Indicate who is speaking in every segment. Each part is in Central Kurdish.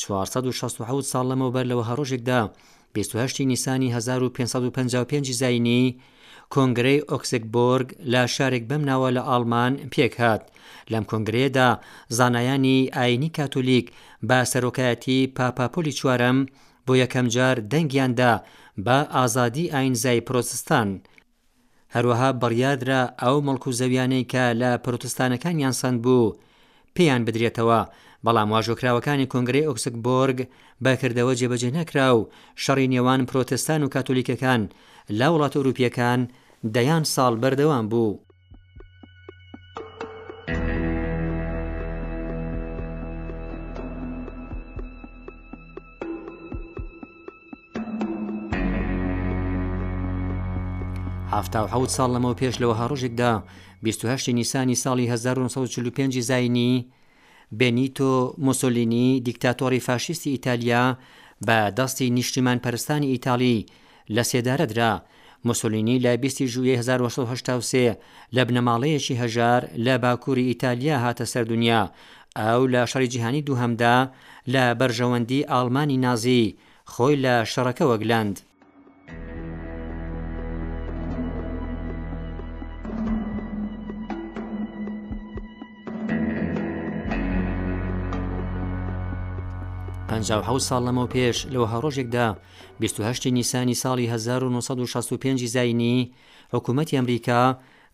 Speaker 1: چوار سەد و شەست و حەوت ساڵ لەمەوبەر لە وەها ڕۆژێکدا بیست و هەشتی نیسانی هەزار و پێنج سەد و پەنجا و پێنج زاینی کۆنگرەی ئۆکسگبۆرگ لە شارێک بەم ناوە لە ئاڵمان پێکهات لەم کۆنگرەیەدا زانایانی ئاینی کاتولیک بە سەرۆکایەتی پاپا پۆلی چوارەم بۆ یەکەم جار دەنگیاندا بە ئازادی ئاینزای پرۆتستان هەروەها بڕیاردرا ئەو موڵک و زەویانەی کە لە پرۆتستانەکانیان سەند بوو پێیان بدرێتەوە، بەڵام واژۆکراوەکانی کۆنگرەی ئۆکسگبۆرگ بە کردەوە جێبەجێ نەکرا و شەڕی نێوان پرۆتستان و کاتۆلیکەکان لە وڵاتە ئەوروپییەکان دەیان ساڵ بەردەوام بوو. حەفتا و حەوت ساڵ لەمەو پێش لە وەها ڕۆژێکدا 28 نیسانی ساڵی 1945 زینی بێنیتۆ مۆسۆلینی دیکتاتۆری فاشیستی ئیتالیا بە دەستی نیشتیمان پەرستانی ئیتالی لە سێدارەدرا موسولینی لە بیست ی ژوئیەی هەزار و هەشت سەد و هەشتا و سێ لە بنەماڵەیەکی هەژار لە باکووری ئیتالیا هاتە سەر دنیا، ئەو لە شەڕی جیهانی دووهەمدا لە بەرژەوەندی ئاڵمانی نازی خۆی لە شەڕەکە وەگلاند. پەنجا و حەوت ساڵ لەمەوپێش لە وەها ڕۆژێکدا، بیست و هەشت ی نیسانی ساڵی هەزار و نۆ سەد و شەست و پێنج ی زاینی، حکوومەتی ئەمریکا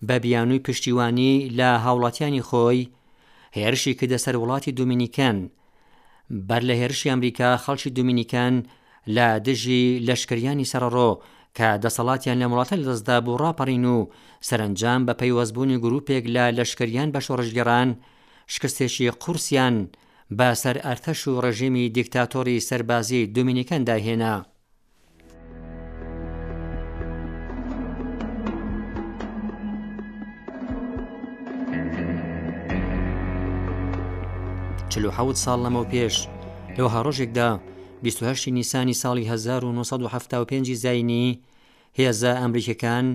Speaker 1: بە بیانووی پشتیوانی لە هاوڵاتیانی خۆی، هێرشی کردە سەر وڵاتی دومینیکەن. بەر لە هێرشی ئەمریکا خەڵکی دومینیکەن لە دژی لەشکریانی سەرەڕۆ کە دەسەڵاتیان لەم وڵاتە لە دەست دابوو ڕاپەڕین و سەرەنجام بە پەیوەست بوونی گرووپێک لە لەشکریان بە شۆڕشگێڕان شکستێکی قوورسیان بە سەر ئەرتەش و ڕژێمی دیکتاتۆری سەربازی دومینیکان دا هێنا. چل و حەوت ساڵ لەمەو پێش لە وەها ڕۆژێکدا 28 نیسانی ساڵی 1970 پێنجی زینی هێزە ئەمریکەکان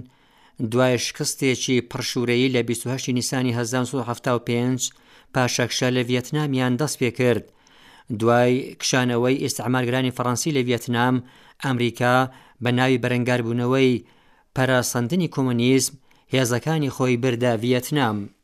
Speaker 1: دوای شکستێکی پڕشوورەیی لە بیست و هەشتی نیسانی هەزار و نۆ سەد و حەفتا و پێنج پاشەکشە لە ڤیەتنامیان دەست پێ کرد. دوای کشانەوەی ئیستعمارگرانی فەڕەنسی لە ڤیەتنام، ئەمریکا بە ناوی بەرەنگاربوونەوەی پەرەسەندنی کۆمۆنیزم، هێزەکانی خۆی بردە ڤیەتنام.